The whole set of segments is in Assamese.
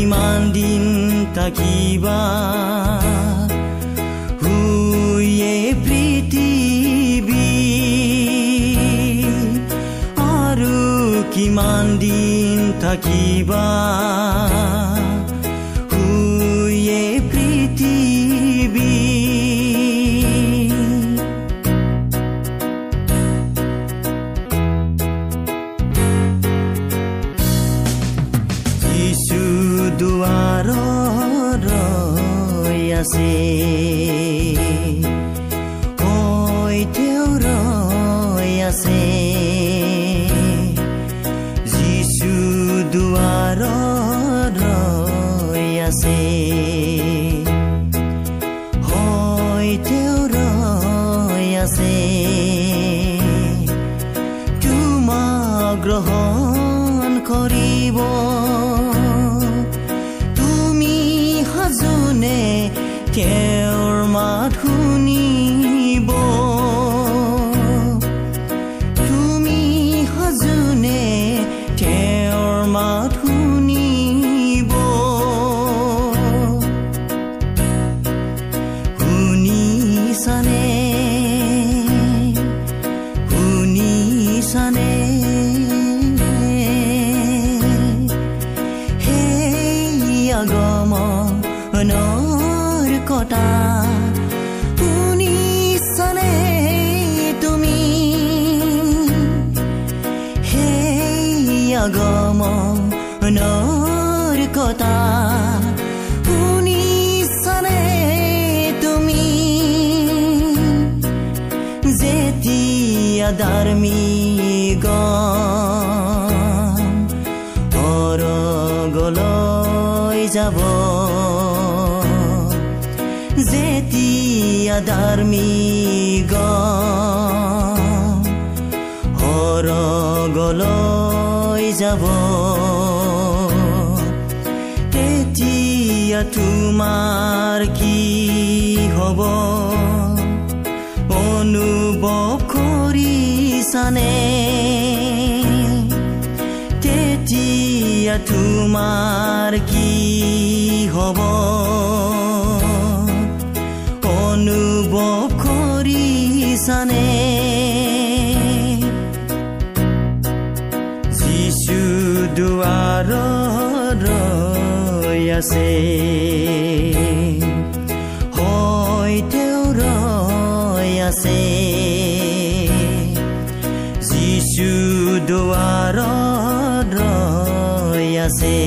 কিমান দিন থাকিবা হুয়ে পৃথিৱী আৰু কিমান দিন থাকিবা ৰৈ যাব তেতিয়া তোমাৰ কি হ'ব অনুভৱ কৰিছানে তেতিয়া তোমাৰ কি হ'ব অনুভৱ কৰিছানে আছে। হয় তেওঁ ৰৈ আছে। যিচু দুৱাৰত ৰৈ আছে।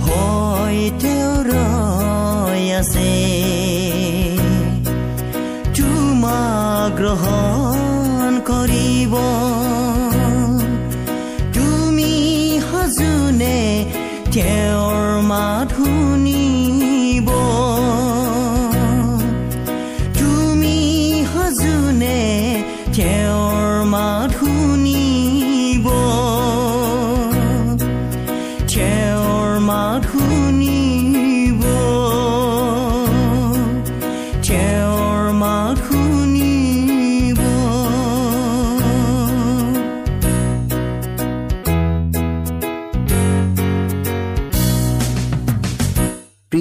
হয় তেওঁ ৰৈ আছে। তোমাক গ্ৰহণ কৰিব। মাত শুনিব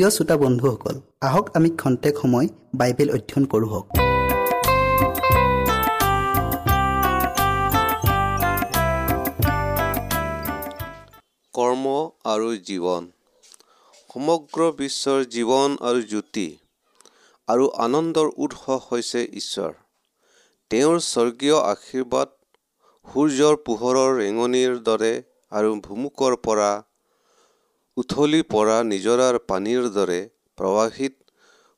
প্ৰিয় শ্ৰোতা বন্ধুসকল আহক আমি খন্তেক সময় বাইবেল অধ্যয়ন কৰোঁ হওক। কৰ্ম আৰু জীৱন। সমগ্ৰ বিশ্বৰ জীৱন আৰু জ্যোতি আৰু আনন্দৰ উৎস হৈছে ঈশ্বৰ। তেওঁৰ স্বৰ্গীয় আশীৰ্বাদ সূৰ্যৰ পোহৰৰ ৰেঙনিৰ দৰে আৰু ভুমুকৰ পৰা উঠলি পৰা নিজৰাৰ পানীৰ দৰে প্ৰৱাহিত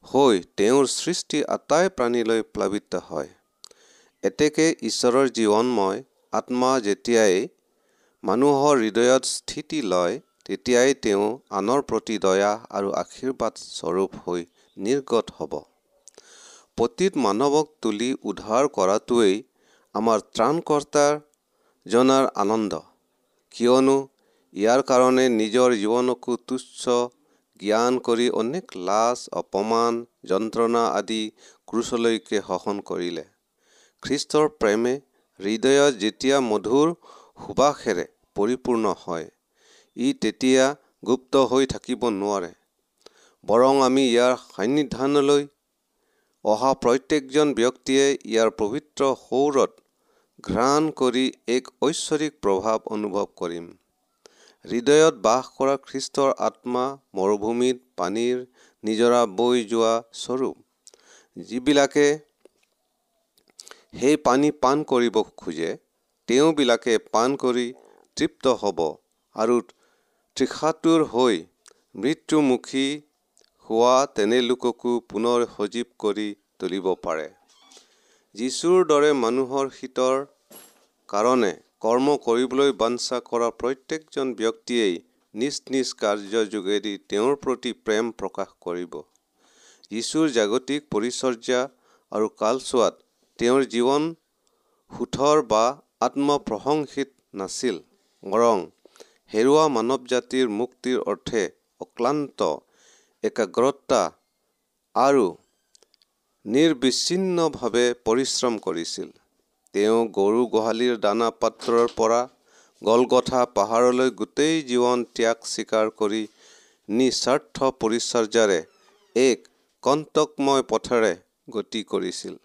হৈ তেওঁৰ সৃষ্টি আটাই প্ৰাণীলৈ প্লাৱিত হয়। এতেকে ঈশ্বৰৰ জীৱনময় আত্মা যেতিয়াই মানুহৰ হৃদয়ত স্থিতি লয় তেতিয়াই তেওঁ আনৰ প্ৰতি দয়া আৰু আশীৰ্বাদ স্বৰূপ হৈ নিৰ্গত হ'ব। পতিত মানৱক তুলি উদ্ধাৰ কৰাটোৱেই আমাৰ ত্ৰাণকৰ্তাৰ জনাৰ আনন্দ। কিয়নো ইয়াৰ কাৰণে নিজৰ জীৱনকো তুচ্ছ জ্ঞান কৰি অনেক লাজ অপমান যন্ত্ৰণা আদি ক্ৰুচলৈকে সহন কৰিলে। খ্ৰীষ্টৰ প্ৰেমে হৃদয়ত যেতিয়া মধুৰ সুবাসেৰে পৰিপূৰ্ণ হয় ই তেতিয়া গুপ্ত হৈ থাকিব নোৱাৰে। বৰং আমি ইয়াৰ সান্নিধানলৈ অহা প্ৰত্যেকজন ব্যক্তিয়ে ইয়াৰ পবিত্ৰ সৌৰত ঘ্ৰাণ কৰি এক ঐশ্বৰিক প্ৰভাৱ অনুভৱ কৰিম। হৃদয়ত বাস কৰা খ্ৰীষ্টৰ আত্মা মৰুভূমিত পানীৰ নিজৰা বৈ যোৱা স্বৰূপ। যিবিলাকে সেই পানী পাণ কৰিব খোজে তেওঁবিলাকে পাণ কৰি তৃপ্ত হ'ব আৰু তৃষাতুৰ হৈ মৃত্যুমুখী হোৱা তেনে লোককো পুনৰ সজীৱ কৰি তুলিব পাৰে। যীশুৰ দৰে মানুহৰ হিতৰ কাৰণে কৰ্ম কৰিবলৈ বাঞ্ছা কৰা প্ৰত্যেকজন ব্যক্তিয়েই নিজ নিজ কাৰ্য যোগেদি তেওঁৰ প্ৰতি প্ৰেম প্ৰকাশ কৰিব। যীশুৰ জাগতিক পৰিচৰ্যা আৰু কালচোৱাত তেওঁৰ জীৱন সুথৰ বা আত্মপ্ৰশংসিত নাছিল। বৰং হেৰুৱা মানৱ জাতিৰ মুক্তিৰ অৰ্থে অক্লান্ত একাগ্ৰতা আৰু নিৰ্বিচ্ছিন্নভাৱে পৰিশ্ৰম কৰিছিল। তেওঁ গৰু গোহালিৰ দানা পাত্ৰৰ পৰা গলগথা পাহাৰলৈ গোটেই জীৱন ত্যাগ স্বীকাৰ কৰি নিস্বাৰ্থ পৰিচৰ্যাৰে এক কণ্টকময় পথেৰে গতি কৰিছিল।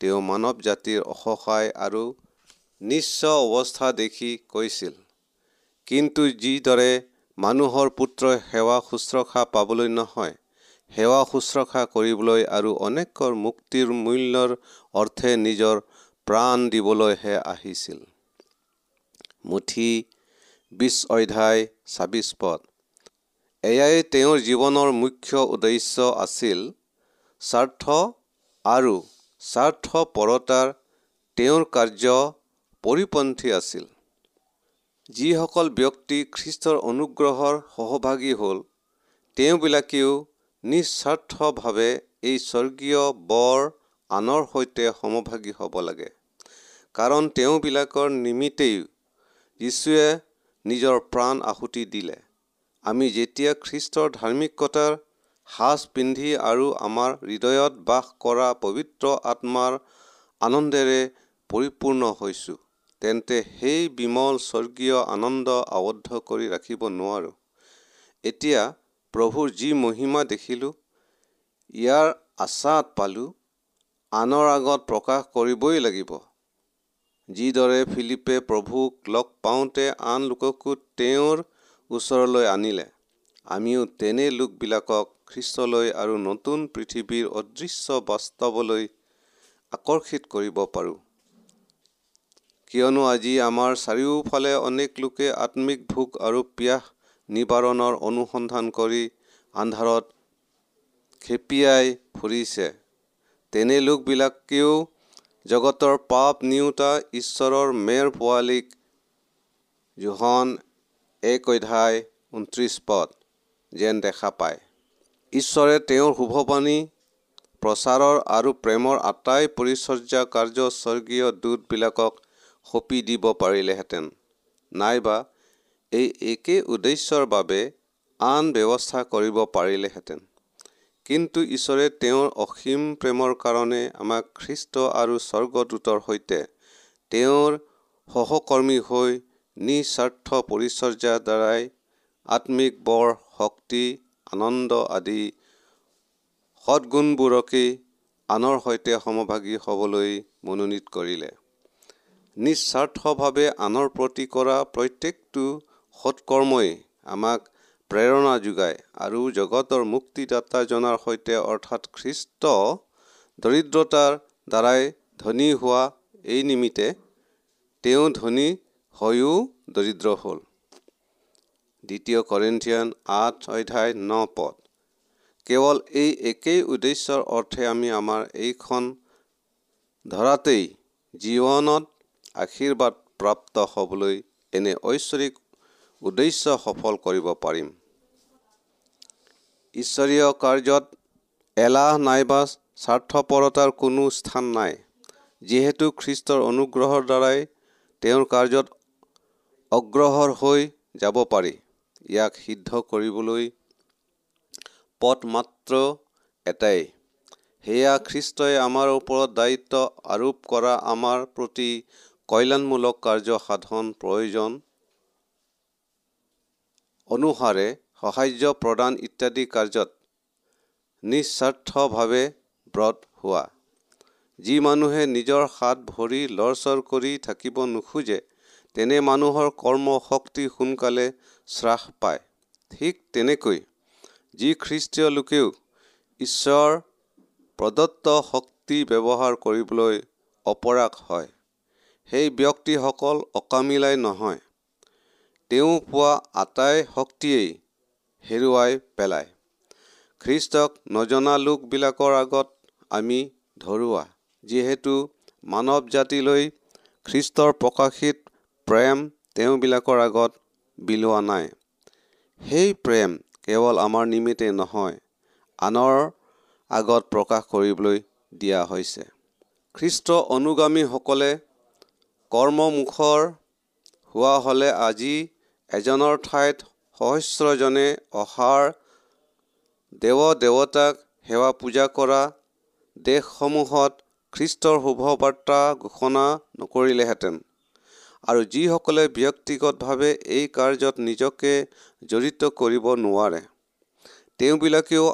তেওঁ মানৱ জাতিৰ অসহায় আৰু নিঃস্ব অৱস্থা দেখি কৈছিল কিন্তু যিদৰে মানুহৰ পুত্ৰই সেৱা শুশ্ৰূষা পাবলৈ নহয় সেৱা শুশ্ৰূষা কৰিবলৈ আৰু অনেকৰ মুক্তিৰ মূল্যৰ অৰ্থে নিজৰ প্ৰাণ দিবলৈহে আহিছিল। মুঠি বিছ অধ্যায় ছাব্বিছ পদ। এয়াই তেওঁৰ জীৱনৰ মুখ্য উদ্দেশ্য আছিল স্বাৰ্থ আৰু স্বাৰ্থপৰতাৰ তেওঁৰ কাৰ্য পৰিপন্থী আছিল। যিসকল ব্যক্তি খ্ৰীষ্টৰ অনুগ্ৰহৰ সহভাগী হ'ল তেওঁবিলাকেও নিস্বাৰ্থভাৱে এই স্বৰ্গীয় বৰ আনৰ সৈতে সমভাগী হ'ব লাগে। কাৰণ তেওঁবিলাকৰ নিমিত্তেই যীশুৱে নিজৰ প্ৰাণ আহুতি দিলে। আমি যেতিয়া খ্ৰীষ্টৰ ধাৰ্মিকতাৰ সাজ পিন্ধি আৰু আমাৰ হৃদয়ত বাস কৰা পবিত্ৰ আত্মাৰ আনন্দেৰে পৰিপূৰ্ণ হৈছোঁ তেন্তে সেই বিমল স্বৰ্গীয় আনন্দ আবদ্ধ কৰি ৰাখিব নোৱাৰোঁ। এতিয়া প্ৰভুৰ যি মহিমা দেখিলোঁ ইয়াৰ আশ্বাদ পালোঁ আনৰ আগত প্ৰকাশ কৰিবই লাগিব। যিদৰে ফিলিপে প্ৰভুক লগ পাওঁতে আন লোককো তেওঁৰ ওচৰলৈ আনিলে আমিও তেনে লোকবিলাকক খ্ৰীষ্টলৈ আৰু নতুন পৃথিৱীৰ অদৃশ্য বাস্তৱলৈ আকৰ্ষিত কৰিব পাৰোঁ। কিয়নো আজি আমাৰ চাৰিওফালে অনেক লোকে আত্মিক ভোক আৰু পিয়াহ নিবাৰণৰ অনুসন্ধান কৰি আন্ধাৰত খেপিয়াই ফুৰিছে। তেনে লোকবিলাকেও জগতৰ পাপ নিওঁতা ঈশ্বৰৰ মেৰ পোৱালীক জোহন এক অধ্যায় ঊনত্ৰিছ পদ যেন দেখা পায়। ঈশ্বৰে তেওঁৰ শুভবাণী প্ৰচাৰৰ আৰু প্ৰেমৰ আটাই পৰিচৰ্যা কাৰ্য স্বৰ্গীয় দূতবিলাকক সঁপি দিব পাৰিলেহেঁতেন। নাইবা এই একে উদ্দেশ্যৰ বাবে আন ব্যৱস্থা কৰিব পাৰিলেহেঁতেন। কিন্তু ঈশ্বৰে তেওঁৰ অসীম প্ৰেমৰ কাৰণে আমাক খ্ৰীষ্ট আৰু স্বৰ্গদূতৰ সৈতে তেওঁৰ সহকৰ্মী হৈ নিস্বাৰ্থ পৰিচৰ্যাৰ দ্বাৰাই আত্মিক বৰ শক্তি আনন্দ আদি সৎগুণবোৰকেই আনৰ সৈতে সমভাগী হ'বলৈ মনোনীত কৰিলে। নিস্বাৰ্থভাৱে আনৰ প্ৰতি কৰা প্ৰত্যেকটো সৎকৰ্মই আমাক প্ৰেৰণা যোগায় আৰু জগতৰ মুক্তিদাতাজনাৰ সৈতে অৰ্থাৎ খ্ৰীষ্ট দৰিদ্ৰতাৰ দ্বাৰাই ধনী হোৱা এই নিমিত্তে তেওঁ ধনী হৈও দৰিদ্ৰ হ'ল। দ্বিতীয় কৰিন্থিয়ান আঠ অধ্যায় ন পদ। কেৱল এই একেই উদ্দেশ্যৰ অৰ্থে আমি আমাৰ এইখন ধৰাতেই জীৱনত আশীৰ্বাদ প্ৰাপ্ত হ'বলৈ এনে ঐশ্বৰিক উদ্দেশ্য সফল কৰিব পাৰিম। ঈশ্বৰীয় কাৰ্যত এলাহ নাইবা স্বাৰ্থপৰতাৰ কোনো স্থান নাই। যিহেতু খ্ৰীষ্টৰ অনুগ্ৰহৰ দ্বাৰাই তেওঁৰ কাৰ্যত অগ্ৰসৰ হৈ যাব পাৰি। ইয়াক সিদ্ধ কৰিবলৈ পথ মাত্ৰ এটাই। সেয়া খ্ৰীষ্টই আমাৰ ওপৰত দায়িত্ব আৰোপ কৰা আমাৰ প্ৰতি কল্যাণমূলক কাৰ্য সাধন প্ৰয়োজন অনুসাৰে সাহাৰ্য প্ৰদান ইত্যাদি কাৰ্যত নিস্বাৰ্থভাৱে ব্ৰত হোৱা। যি মানুহে নিজৰ হাত ভৰি লৰচৰ কৰি থাকিব নোখোজে তেনে মানুহৰ কৰ্ম শক্তি সোনকালে হ্ৰাস পায়। ঠিক তেনেকৈ যি খ্ৰীষ্টীয় লোকেও ঈশ্বৰ প্ৰদত্ত শক্তি ব্যৱহাৰ কৰিবলৈ অপৰাগ হয় সেই ব্যক্তিসকল অকামিলাই নহয়। তেওঁ পোৱা আটাই শক্তিয়েই হেৰুৱাই পেলায়। খ্ৰীষ্টক নজনা লোকবিলাকৰ আগত আমি ধৰুৱা যিহেতু মানৱ জাতিলৈ খ্ৰীষ্টৰ প্ৰকাশিত প্ৰেম তেওঁবিলাকৰ আগত বিলোৱা নাই। সেই প্ৰেম কেৱল আমাৰ নিমিত্তে নহয় আনৰ আগত প্ৰকাশ কৰিবলৈ দিয়া হৈছে। খ্ৰীষ্ট অনুগামীসকলে কৰ্মমুখৰ হোৱা হ'লে আজি এজনৰ ঠাইত সহস্ৰজনে অহাৰ দেৱ দেৱতাক সেৱা পূজা কৰা দেশসমূহত খ্ৰীষ্টৰ শুভবাৰ্তা ঘোষণা নকৰিলেহেঁতেন। আৰু যিসকলে ব্যক্তিগতভাৱে এই কাৰ্যত নিজকে জড়িত কৰিব নোৱাৰে তেওঁবিলাকেও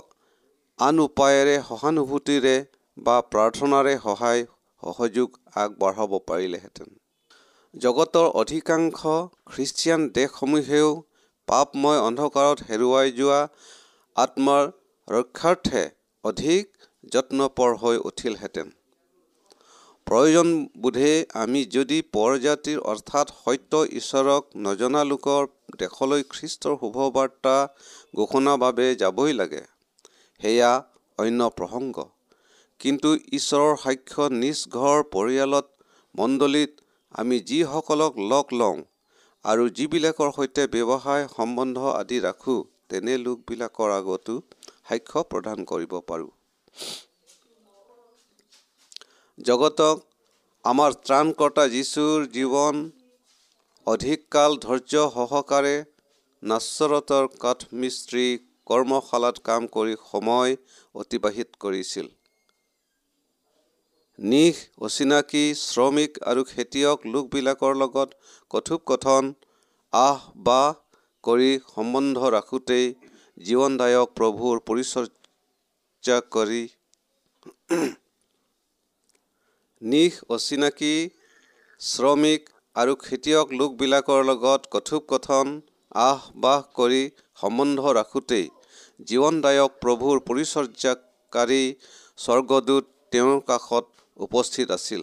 আন উপায়েৰে সহানুভূতিৰে বা প্ৰাৰ্থনাৰে সহায় সহযোগ আগবঢ়াব পাৰিলেহেঁতেন। জগতৰ অধিকাংশ খ্ৰীষ্টিয়ান দেশসমূহেও পাপময় অন্ধকাৰত হেৰুৱাই যোৱা আত্মাৰ ৰক্ষাৰ্থে অধিক যত্নপৰ হৈ উঠিলহেঁতেন। প্ৰয়োজনবোধে আমি যদি পৰজাতিৰ অৰ্থাৎ সত্য ঈশ্বৰক নজনা লোকৰ দেশলৈ খ্ৰীষ্টৰ শুভবাৰ্তা ঘোষণাৰ বাবে যাবই লাগে সেয়া অন্য প্ৰসংগ। কিন্তু ঈশ্বৰৰ সাক্ষ্য নিজ ঘৰ পৰিয়ালত মণ্ডলীত আমি যিসকলক লগ লওঁ আৰু যিবিলাকৰ সৈতে ব্যৱসায় সম্বন্ধ আদি ৰাখোঁ তেনে লোকবিলাকৰ আগতো সাক্ষ্য প্ৰদান কৰিব পাৰোঁ। জগতক আমাৰ ত্ৰাণকৰ্তা যীশুৰ জীৱন অধিককাল ধৈৰ্য সহকাৰে নাচৰতৰ কাঠমিস্ত্ৰী কৰ্মশালাত কাম কৰি সময় অতিবাহিত কৰিছিল। নিশ অচিনাকি শ্ৰমিক আৰু খেতিয়ক লোকবিলাকৰ লগত কথোপকথন আহ বাহ কৰি সম্বন্ধ ৰাখোঁতেই জীৱনদায়ক প্ৰভুৰ পৰিচৰ্যা কৰি নিশ অচিনাকি শ্ৰমিক আৰু খেতিয়ক লোকবিলাকৰ লগত কথোপকথন আহ বাহ কৰি সম্বন্ধ ৰাখোঁতেই জীৱনদায়ক প্ৰভুৰ পৰিচৰ্যাকাৰী স্বৰ্গদূত তেওঁৰ কাষত উপস্থিত আছিল।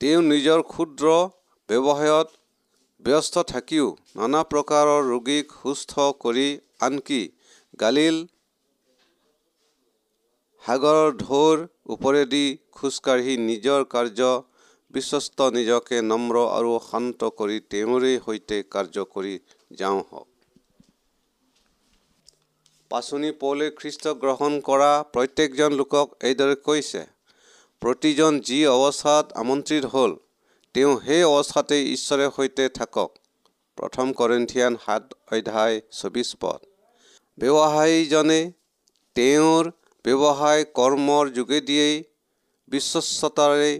তেওঁ নিজৰ ক্ষুদ্ৰ ব্যৱসায়ত ব্যস্ত থাকিও নানা প্ৰকাৰৰ ৰোগীক সুস্থ কৰি আনকি গালিল সাগৰৰ ঢৌৰ ওপৰেদি খোজকাঢ়ি নিজৰ কাৰ্য বিশ্বস্ত নিজকে নম্ৰ আৰু শান্ত কৰি তেওঁৰে সৈতে কাৰ্য কৰি যাওঁ হওক। পাচনি পৌলে খ্ৰীষ্ট গ্ৰহণ কৰা প্ৰত্যেকজন লোকক এইদৰে কৈছে প্ৰতিজন যি অৱস্থাত আমন্ত্ৰিত হ'ল তেওঁ সেই অৱস্থাতেই ঈশ্বৰৰ সৈতে থাকক। প্ৰথম কৰিন্থিয়ান সাত অধ্যায় চৌবিছ পদ। ব্যৱসায়ীজনে তেওঁৰ ব্যৱসায় কৰ্মৰ যোগেদিয়েই বিশ্বস্ততাৰে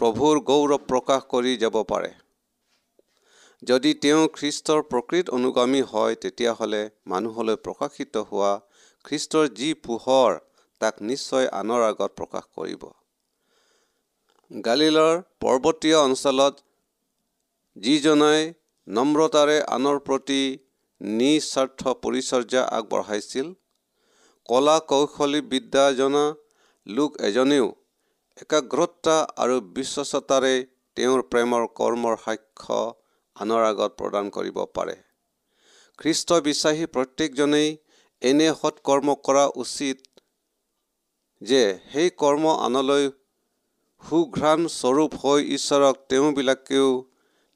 প্ৰভুৰ গৌৰৱ প্ৰকাশ কৰি যাব পাৰে। যদি তেওঁ খ্ৰীষ্টৰ প্ৰকৃত অনুগামী হয় তেতিয়াহ'লে মানুহলৈ প্ৰকাশিত হোৱা খ্ৰীষ্টৰ যি পোহৰ তাক নিশ্চয় আনৰ আগত প্ৰকাশ কৰিব। গালিলৰ পৰ্বতীয় অঞ্চলত যিজনে নম্ৰতাৰে আনৰ প্ৰতি নিস্বাৰ্থ পৰিচৰ্যা আগবঢ়াইছিল কলা কৌশলী বিদ্যা জনা লোক এজনেও একাগ্ৰতা আৰু বিশ্বাসতাৰে তেওঁৰ প্ৰেমৰ কৰ্মৰ সাক্ষ্য আনৰ আগত প্ৰদান কৰিব পাৰে। খ্ৰীষ্ট বিশ্বাসী প্ৰত্যেকজনেই এনে সৎকৰ্ম কৰা উচিত যে সেই কৰ্ম আনলৈ সুঘ্ৰাণ স্বৰূপ হৈ ঈশ্বৰক তেওঁবিলাকেও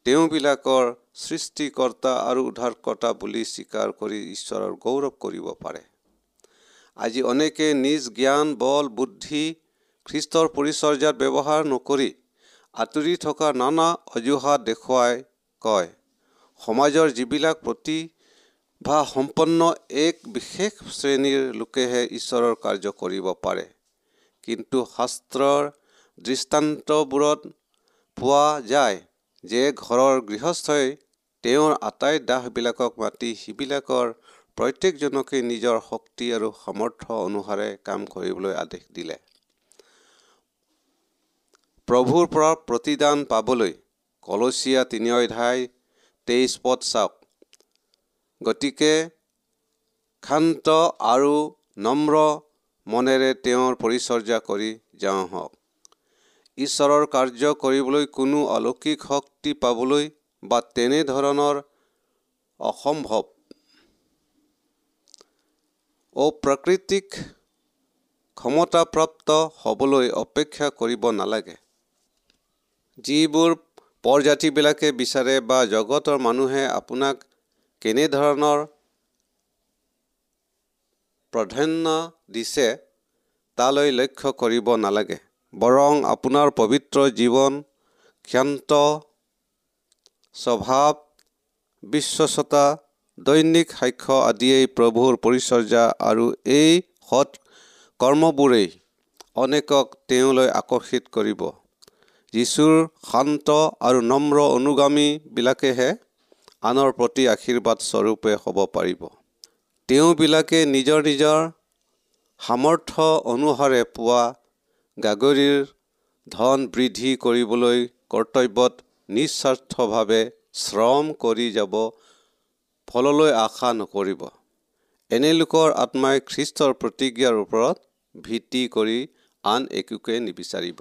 তেওঁবিলাকৰ সৃষ্টিকৰ্তা আৰু উদ্ধাৰকৰ্তা বুলি স্বীকাৰ কৰি ঈশ্বৰৰ গৌৰৱ কৰিব পাৰে। আজি অনেকে নিজ জ্ঞান বল বুদ্ধি খ্ৰীষ্টৰ পৰিচৰ্যাত ব্যৱহাৰ নকৰি আঁতৰি থকা নানা অজুহাত দেখুৱাই কয় সমাজৰ যিবিলাক প্ৰতিভা সম্পন্ন এক বিশেষ শ্ৰেণীৰ লোকেহে ঈশ্বৰৰ কাৰ্য কৰিব পাৰে। কিন্তু শাস্ত্ৰৰ দৃষ্টান্তবোৰত পোৱা যায় যে ঘৰৰ গৃহস্থই তেওঁৰ আটাই দাহবিলাকক মাতি সিবিলাকৰ প্ৰত্যেকজনকে নিজৰ শক্তি আৰু সামৰ্থ্য অনুসাৰে কাম কৰিবলৈ আদেশ দিলে। প্ৰভুৰ পৰা প্ৰতিদান পাবলৈ কলচীয়া তিনি অধ্যায় তেইছ পদ চাওক। গতিকে ক্ষান্ত আৰু নম্ৰ মনেৰে তেওঁৰ পৰিচৰ্যা কৰি যাওঁ হওক। ঈশ্বৰৰ কাৰ্য কৰিবলৈ কোনো অলৌকিক শক্তি পাবলৈ বা তেনেধৰণৰ অসম্ভৱ। অপ্ৰাকৃতিক ক্ষমতাপ্ৰাপ্ত হ'বলৈ অপেক্ষা কৰিব নালাগে। যিবোৰ প্ৰজাতিবিলাকে বিচাৰে বা জগতৰ মানুহে আপোনাক কেনেধৰণৰ প্ৰাধান্য দিছে তালৈ লক্ষ্য কৰিব নালাগে। বৰং আপোনাৰ পবিত্ৰ জীৱন ক্ষান্ত স্বভাৱ বিশ্বস্ততা দৈনিক সাক্ষ্য আদিয়েই প্ৰভুৰ পৰিচৰ্যা আৰু এই সৎ কৰ্মবোৰেই অনেকক তেওঁলৈ আকৰ্ষিত কৰিব। যীশুৰ শান্ত আৰু নম্ৰ অনুগামীবিলাকেহে আনৰ প্ৰতি আশীৰ্বাদ স্বৰূপে হ'ব পাৰিব। তেওঁবিলাকে নিজৰ নিজৰ সামৰ্থ্য অনুসাৰে পোৱা গাগৰিৰ ধন বৃদ্ধি কৰিবলৈ কৰ্তব্যত নিস্বাৰ্থভাৱে শ্ৰম কৰি যাব ফললৈ আশা নকৰিব। এনে লোকৰ আত্মাই খ্ৰীষ্টৰ প্ৰতিজ্ঞাৰ ওপৰত ভিত্তি কৰি আন একোকে নিবিচাৰিব।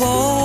wall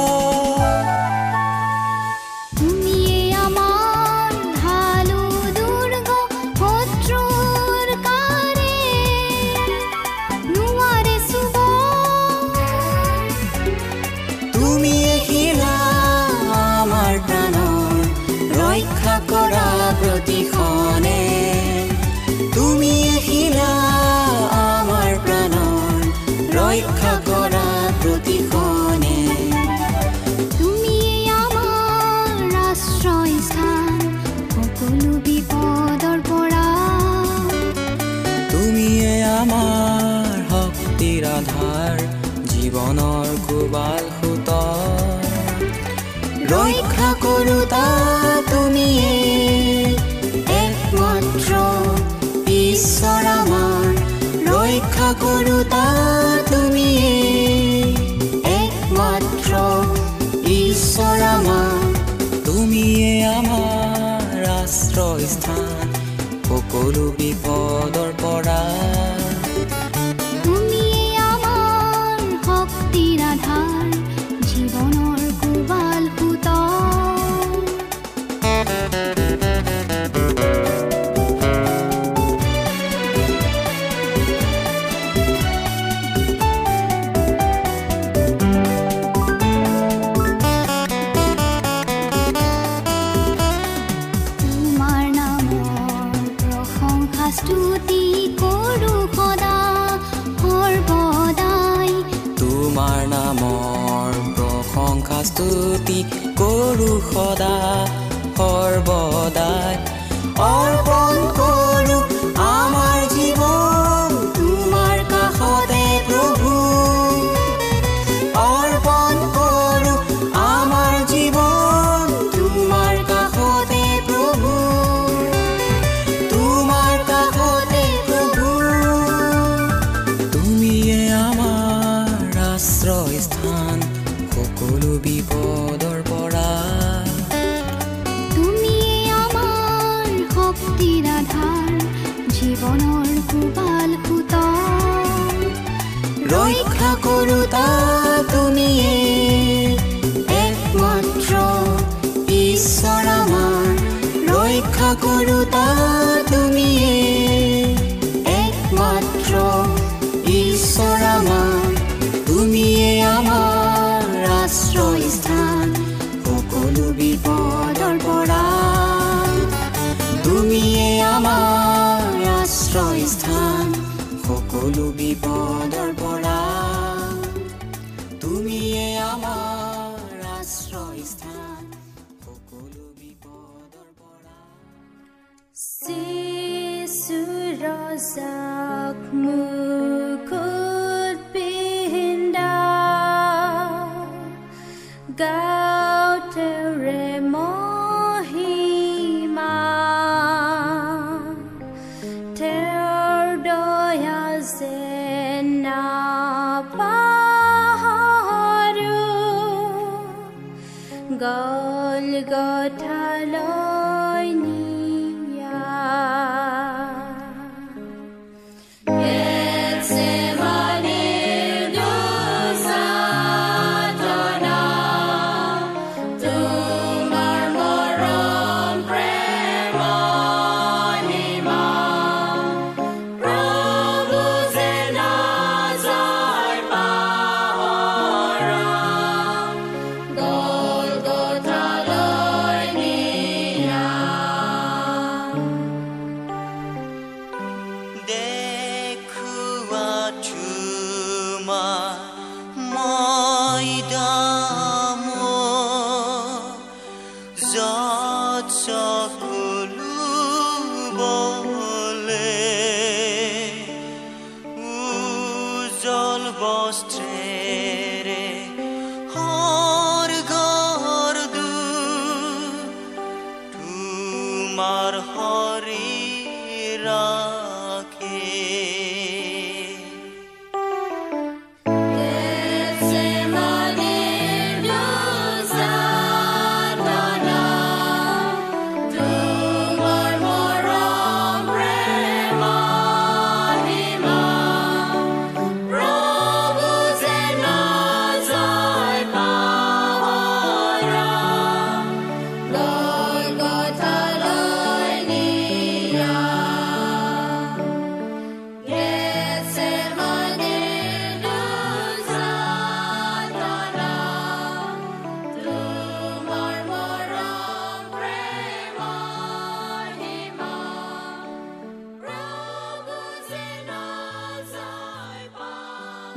আধাৰ জীৱনৰ কোবাল সুত ৰক্ষা কৰোতা তুমি একমাত্ৰ ঈশ্বৰ আমাৰ। ৰক্ষা কৰোতা তুমিয়ে একমাত্ৰ ঈশ্বৰ আমাৰ। তুমিয়ে আমাৰ ৰাষ্ট্ৰ স্থান সকলো বিপদৰ পৰা স্তুতি কৰো সদা সৰ্বদাই তোমাৰ নামৰ প্ৰশংসা স্তুতি কৰো সদা সৰ্বদাই অৰ্পণ কৰোতা তুমিয়ে गलग love.